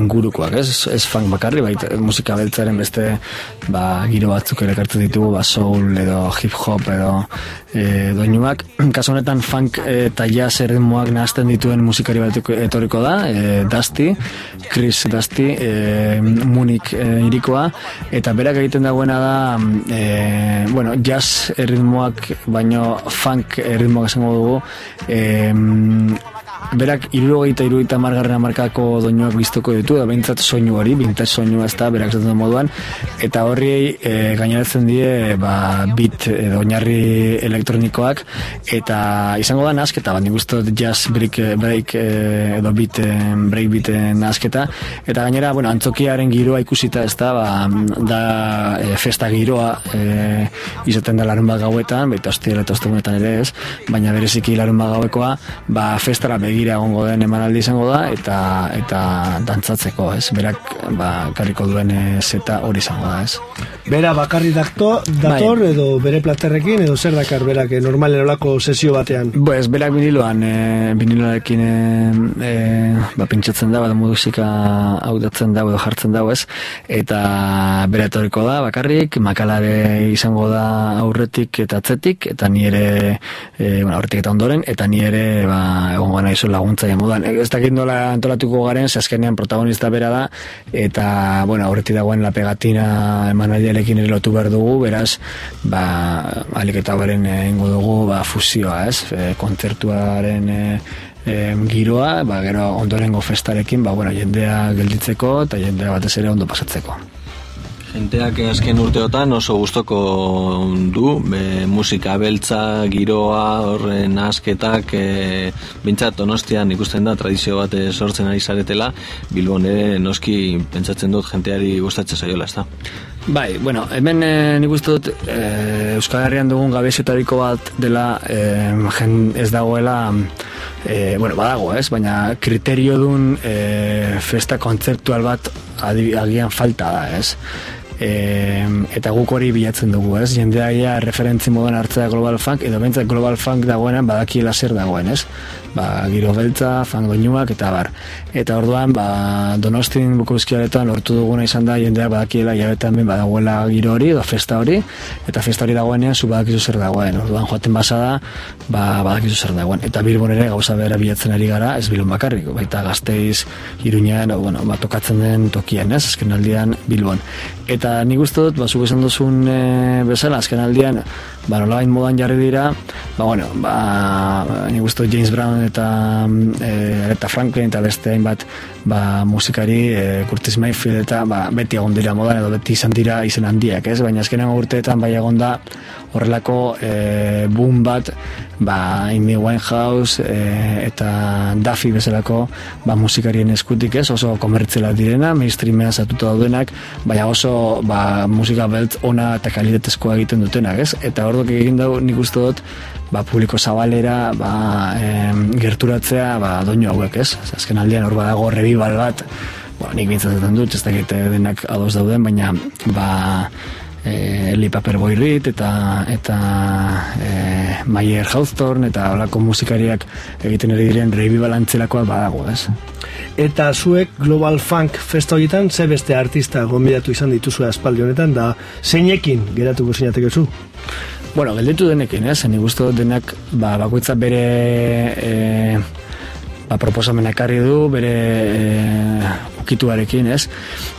ingurukoak, ez? Ez funk bakarri, baita musika beltzaren beste ba, giro batzuk ere kartu ditugu, ba, soul edo hip hop edo e, doinuak. Kasu honetan funk eta jazz erritmoak nahazten dituen musikari bat etorriko da, e, Dusty, Chris Dusty, e, Munich e, irikoa, eta berak egiten dagoena da, e, bueno, jazz erritmoak, baino funk erritmoak esango dugu, e, berak irurogeita irurogeita margarren markako doinuak biztoko ditu, da behintzat soinu hori, bintzat soinua ez da, berak zaten moduan, eta horri e, gaineratzen die ba, bit edo oinarri elektronikoak, eta izango da nasketa, bat nik jazz break, break edo bit break bit nasketa, eta gainera, bueno, antzokiaren giroa ikusita ez da, ba, da e, festa giroa e, izaten da larun bat gauetan, baita ostiela eta ostegunetan ere ez, baina bereziki larun bat gauekoa, ba, festara begira egongo den emanaldi izango da eta eta dantzatzeko, ez? Berak ba karriko duen zeta hori izango da, ez? Bera bakarri dakto, dator edo bere platerrekin edo zer dakar berak eh, normalen olako sesio batean? Pues berak viniloan, e, viniloarekin e, e, ba, pintxatzen da, ba, musika haudatzen da, edo jartzen da, ez? Eta bere etorriko da, bakarrik, makalare izango da aurretik eta atzetik, eta ni ere, e, bueno, aurretik eta ondoren, eta ni ere, ba, egongo naiz laguntzaile moduan. Ez dakit nola antolatuko garen, azkenean protagonista bera da, eta, bueno, aurretik dagoen la pegatina emanaldiarekin ere lotu behar dugu, beraz, ba, alik eta beren egingo dugu, ba, fusioa, ez? E, kontzertuaren e, em, giroa, ba, gero ondorengo festarekin, ba, bueno, jendea gelditzeko eta jendea batez ere ondo pasatzeko. Jenteak azken urteotan oso gustoko du, be, musika beltza, giroa, horren asketak, e, bintzat donostian ikusten da tradizio bat eh, sortzen ari zaretela, Bilbon ere noski pentsatzen dut jenteari gustatzen zaiola, ez da? Bai, bueno, hemen e, nik uste dut e, Euskal Herrian dugun gabezetariko bat dela e, jen ez dagoela e, bueno, badago, ez? Baina kriterio dun e, festa kontzeptual bat agian falta da, ez? E, eta guk hori bilatzen dugu, ez? Jendea ia referentzi moduan hartzea global funk, edo bentzat global funk dagoenan badakiela zer dagoen, ez? Ba, giro beltza, funk doinuak eta bar. Eta orduan, ba, donostin bukoizkiaretan lortu duguna izan da, jendeak badakiela hilabetean ben badagoela giro hori, edo festa hori, eta festa hori dagoenean zu badakizu zer dagoen. Orduan joaten basada, ba, badakizu zer dagoen. Eta Bilbon ere gauza bera bilatzen ari gara, ez Bilbon bakarrik, baita gazteiz, iruñean, bueno, ba, tokatzen den tokian, ez, azken aldian Bilbon. Eta nik uste dut, ba, zuk esan duzun e, bezala, azken aldian, ba, nolabait modan jarri dira, ba, bueno, ba, nik uste dut James Brown eta e, Aretha Franklin eta beste hainbat ba, musikari, e, Curtis Mayfield eta ba, beti egon dira modan edo beti izan dira izen handiak, ez? Baina azkenengo urteetan bai egon da horrelako e, boom bat ba, Amy Winehouse e, eta Duffy bezalako ba, musikarien eskutik ez, oso komertzialak direna, mainstreamean zatuta daudenak, baina oso ba, musika beltz ona eta kalitatezkoa egiten dutenak, ez? Eta ordok egin dau nik uste dut ba, publiko zabalera ba, em, gerturatzea ba, doinu hauek, ez? Azken aldean hor badago rebibal bat, ba, nik bintzatzen dut, ez dakit denak ados dauden, baina ba, e, Eli Paperboy eta eta e, Mayer Hawthorne eta olako musikariak egiten ari diren revival antzelakoa badago, ez? Eta zuek Global Funk festa horietan, ze beste artista gonbidatu izan dituzu aspaldi honetan, da zeinekin geratuko zinateke zu? Bueno, gelditu denekin, ez? Nik uste dut denak ba, bakoitza bere e, ba, proposamena ekarri du, bere e, ukituarekin, ez?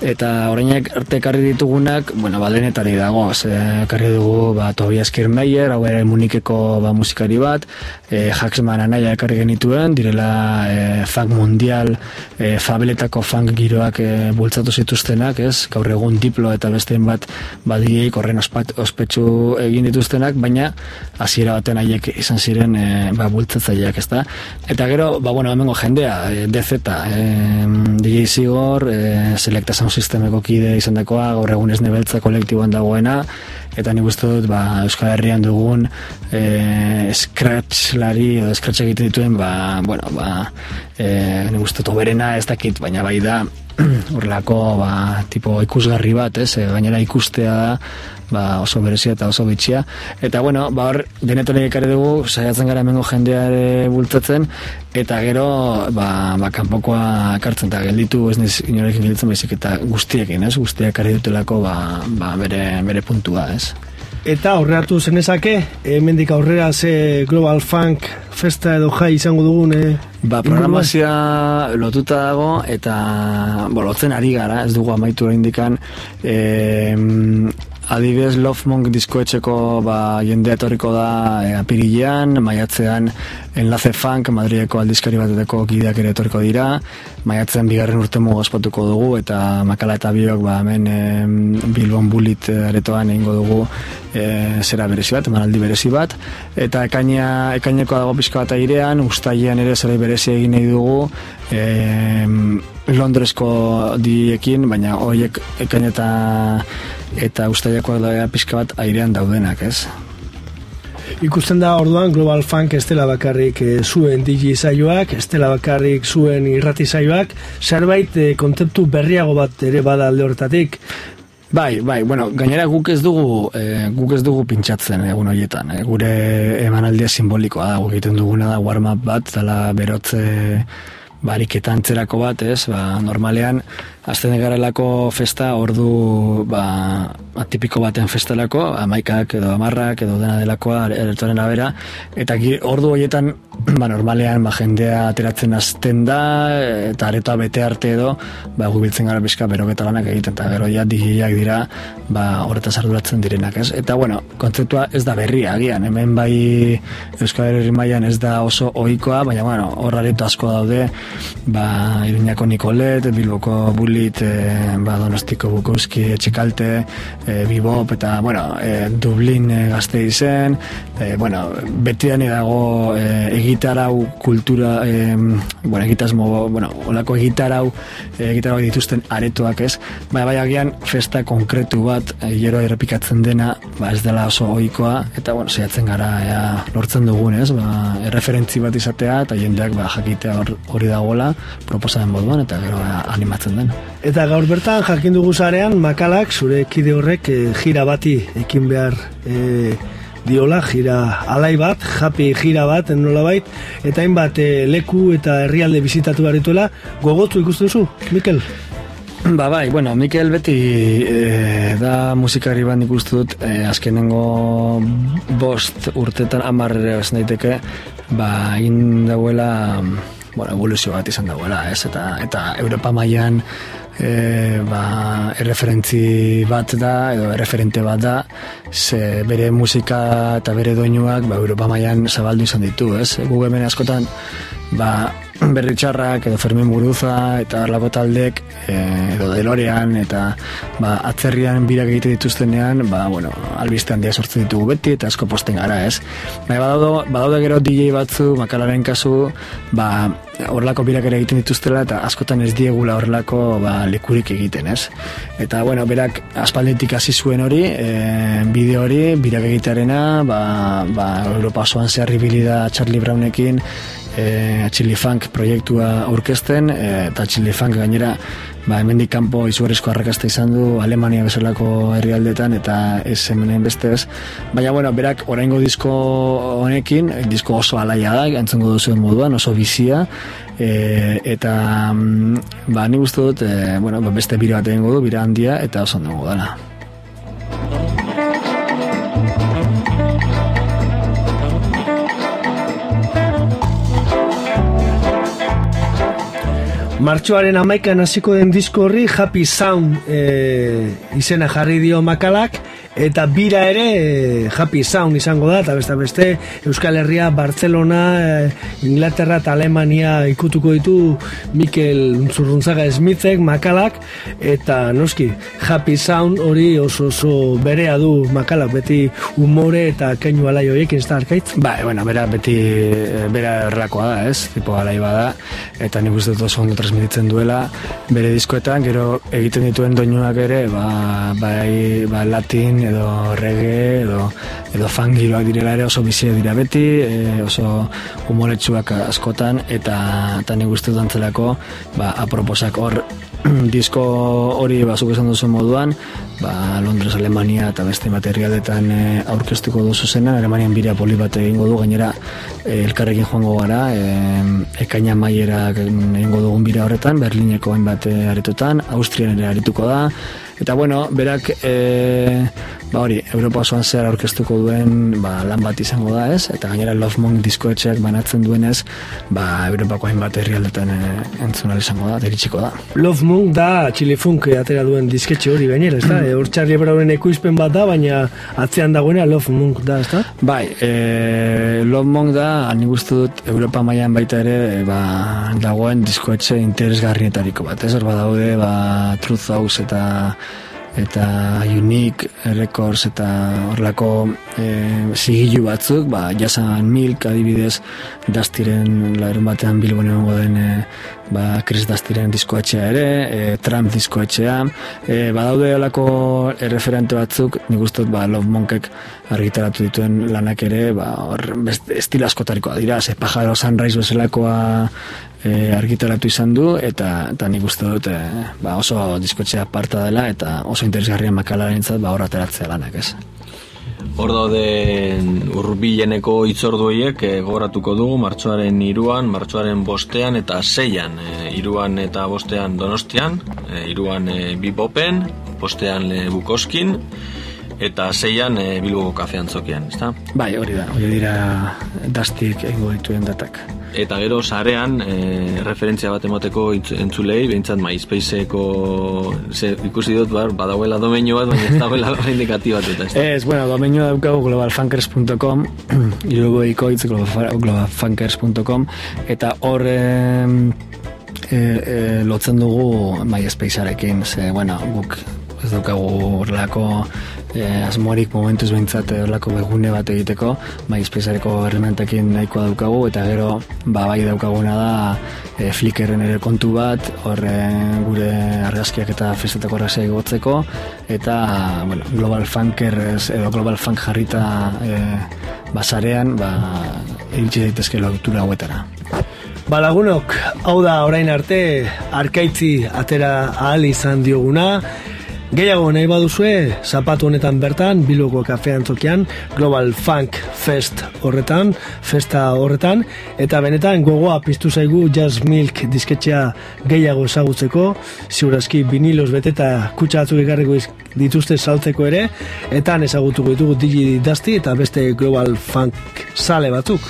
Eta orainak arte ekarri ditugunak, bueno, ba, denetari dago, ze ekarri dugu, ba, Tobias Kirmeyer, hau ere munikeko ba, musikari bat, e, Jacksman anaia ekarri genituen, direla e, funk mundial, e, fabeletako funk giroak e, bultzatu zituztenak, ez? Gaur egun diplo eta besteen bat badiek horren ospetsu egin dituztenak, baina hasiera baten haiek izan ziren e, ba, bultzatzaileak, ezta? Eta gero, ba, bueno, hemengo jendea, e, DZ, e, DJ Zigor, e, Selecta Sound Systemeko kide izan dakoa, gaur egun ez nebeltza kolektiboan dagoena, eta nik uste dut, ba, Euskal Herrian dugun e, scratchlari, edo scratch egiten dituen, ba, bueno, ba, e, nik uste dut, oberena ez dakit, baina bai da, horrelako, ba, tipo ikusgarri bat, ez, e, gainera ikustea da, ba, oso berezia eta oso bitxia. Eta bueno, ba hor, denetan ekarri dugu, saiatzen gara hemengo jendea ere bultzatzen, eta gero, ba, ba kanpokoa ekartzen, eta gelditu ez niz inorekin gelditzen baizik, eta guztiekin, ez? Guztiak ekarri dutelako, ba, ba bere, bere puntua, ez? Eta aurreratu zenezake, hemendik aurrera ze Global Funk festa edo jai izango dugun, eh? Ba, programazioa lotuta dago eta bo, lotzen ari gara, ez dugu amaitu indikan e, adibidez Love Monk diskoetxeko ba, jendea etorriko da e, apirilean, maiatzean Enlace Funk, Madrideko aldizkari bateteko kideak ere etorriko dira, maiatzean bigarren urtemo ospatuko dugu eta makala eta biok ba, hemen e, Bilbon Bullit aretoan egingo dugu e, zera berezi bat, emanaldi berezi bat, eta ekaina, ekaineko dago pixka bat airean, ustailean ere zera berezi egin nahi dugu, e, Londresko diekin, baina horiek ekain eta eta ustailekoak da pixka bat airean daudenak, ez? Ikusten da orduan Global Funk ez dela bakarrik e, zuen DJ saioak, ez dela bakarrik zuen irrati saioak, zerbait e, kontzeptu berriago bat ere bada alde horretatik. Bai, bai, bueno, gainera guk ez dugu e, guk ez dugu pintxatzen egun horietan. E, gure emanaldia simbolikoa da, egiten duguna da warm up bat, dela berotze bariketa antzerako bat, ez? Ba, normalean azten garelako festa ordu ba, atipiko baten festelako, amaikak edo amarrak edo dena delakoa ertoren abera, eta ordu horietan, ba, normalean, ba, jendea ateratzen hasten da, eta aretoa bete arte edo, ba, gubiltzen gara bizka beroketa lanak egiten, eta gero ja DJak dira, ba, horretaz arduratzen direnak, ez? Eta, bueno, kontzeptua ez da berria, agian, hemen bai Euskal Herri mailan ez da oso ohikoa, baina, bueno, hor areto asko daude, ba, Iruñako Nikolet, Bilboko Bulit, e, ba, Donostiko Bukowski, Etxekalte, e, Bibop, eta, bueno, e, Dublin e, gazte izen, e, bueno, betian dago e, egitarau kultura, e, bueno, egitasmo, bueno, olako egitarau, e, egitarau dituzten aretoak ez, baina bai agian festa konkretu bat, e, gero errepikatzen dena, ba, ez dela oso ohikoa, eta, bueno, saiatzen gara, ea, lortzen dugun, ez, ba, erreferentzi bat izatea, eta jendeak, ba, jakitea hor- hori dagoela, proposamen moduan, eta gero animatzen den. Eta gaur bertan jakin dugu zarean makalak zure kide horrek e, jira bati ekin behar e, diola, jira alai bat, japi jira bat, nolabait, eta hainbat e, leku eta herrialde bizitatu barituela, gogotu ikustu duzu, Mikel? Ba bai, bueno, Mikel beti e, da musikari bat nik uste dut e, azkenengo bost urtetan amar ere esan daiteke ba egin dauela bueno, evoluzio bat izan dauela, ez? Eta, eta Europa mailan e, ba, erreferentzi bat da, edo erreferente bat da, ze bere musika eta bere doinuak ba, Europa mailan zabaldu izan ditu, ez? Gu hemen askotan ba, berri txarrak edo Fermin Muruza eta harlako taldek e, edo Delorean eta ba, atzerrian birak egite dituztenean ba, bueno, albiste handia sortzen ditugu beti eta asko posten gara ez? Baina badaude, badaude gero DJ batzu makalaren kasu ba, horrelako birak ere egiten dituztela eta askotan ez diegula horrelako ba, lekurik egiten ez? Eta bueno, berak aspalditik hasi zuen hori e, bideo hori birak egitearena ba, ba, Europa osoan zehar da Charlie Brownekin e, Chili Funk proiektua aurkezten e, eta Chili Funk gainera ba, hemendik kanpo izugarrizko arrakasta izan du Alemania bezalako herrialdetan eta ez hemenen beste ez. Baina bueno, berak oraingo disko honekin, disko oso alaia da entzungo duzuen moduan, oso bizia e, eta mm, ba, ni uste dut e, bueno, ba, beste bira bat egingo du, bira handia eta oso ondo dela Martxoaren amaikan hasiko den disko horri Happy Sound e, izena jarri dio makalak eta bira ere e, Happy Sound izango da eta beste beste Euskal Herria, Barcelona, e, Inglaterra eta Alemania ikutuko ditu Mikel Zurruntzaga Smithek makalak eta noski Happy Sound hori oso oso berea du makalak beti umore eta keinu alai horiekin ez da arkaitz? Ba, bueno, bera beti eh, bera errakoa da, ez? Tipo alai bada eta nik uste dut oso ondo transmititzen duela bere diskoetan, gero egiten dituen doinuak ere, ba, bai, ba, latin edo reggae edo edo fangiroak direla ere oso bizia dira beti, e, oso humoretsuak askotan eta eta nik uste dut antzelako ba, aproposak hor disko hori bazuk esan duzu moduan ba, Londres, Alemania eta beste materialetan e, aurkeztuko duzu zena Alemanian bira poli bat egingo du gainera e, elkarrekin joango gara e, ekaina maiera egingo dugun bira horretan Berlineko hainbat e, aretotan Austrian ere arituko da eta bueno, berak e, ba hori, Europa osoan zehar aurkeztuko duen ba, lan bat izango da ez eta gainera Love Monk diskoetxeak banatzen duenez ba, Europako hainbat herrialdetan e, entzun ahal izango da, deritsiko da Love Moon da Chile Funk atera duen disketxe hori gainera, ez da? E, Hor Charlie Brownen ekoizpen bat da, baina atzean dagoena Love Moon da, ez da? Bai, e, Love Monk da, nik uste dut Europa mailan baita ere e, ba, dagoen diskoetxe interesgarrietariko bat, ez hor badaude ba, Truth House eta eta Unique Records eta horlako e, zigilu batzuk, ba, jasan Milk adibidez Dastiren larun batean Bilbon egongo den e, ba, Chris Dastiren diskoetxea ere, e, Trump diskoetxea, e, badaude olako erreferente batzuk, nik uste ba, Love Monkek argitaratu dituen lanak ere, ba, hor, estilo askotarikoa dira, ze Pajaro Sunrise bezalakoa e, argitaratu izan du eta, eta nik uste dut e, ba, oso diskotxea parta dela eta oso interesgarria makalaren zat ba, horra ateratzea lanak ez. Hor dauden urbileneko itzorduiek e, gogoratuko dugu martxoaren iruan, martxoaren bostean eta seian. E, iruan eta bostean donostian, e, iruan e, bipopen, postean e, Bukoskin, eta zeian e, Bilboko kafean zokian, ezta? Bai, hori da, hori dira dastik egingo dituen datak. Eta gero sarean e, referentzia bat emateko entzulei, behintzat MySpaceko ze, ikusi dut bar, badagoela domeinu bat, baina ez dagoela oraindik aktibatuta, ezta? Ez, bueno, domenioa daukagu globalfunkers.com irugoiko hitz globalfunkers.com eta hor em, e, e, lotzen dugu MySpacearekin, ze, bueno, guk ez daukagu horrelako e, asmorik momentuz behintzat eh, horrelako begune bat egiteko MySpaceareko herramentekin nahikoa daukagu eta gero ba, bai daukaguna da e, Flickrren ere kontu bat hor e, gure argazkiak eta festetako argazkiak igotzeko eta bueno, Global Funkers edo Global Funk jarrita e, basarean ba, iritsi daitezke lotura hauetara. Balagunok, hau da orain arte arkaitzi atera ahal izan dioguna. Gehiago nahi baduzue, zapatu honetan bertan, Bilboko kafean tokian, Global Funk Fest horretan, festa horretan, eta benetan gogoa piztu zaigu Jazz Milk disketxea gehiago ezagutzeko, ziurazki vinilos beteta kutsa batzuk ekarriko dituzte saltzeko ere, eta ezagutuko ditugu Digi Dusty eta beste Global Funk sale batzuk.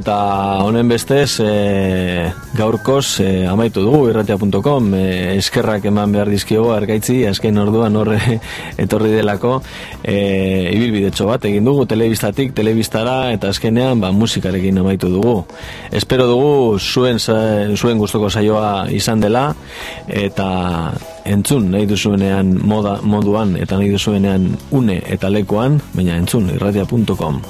Eta honen bestez, e, gaurkoz e, amaitu dugu irratia.com, e, eskerrak eman behar dizkiogo argaitzi, azken orduan horre etorri delako, e, ibilbidetxo bat egin dugu, telebistatik, telebistara, eta azkenean ba, musikarekin amaitu dugu. Espero dugu zuen, zuen gustoko saioa izan dela, eta entzun nahi duzuenean moda, moduan, eta nahi duzuenean une eta lekuan, baina entzun irratia.com.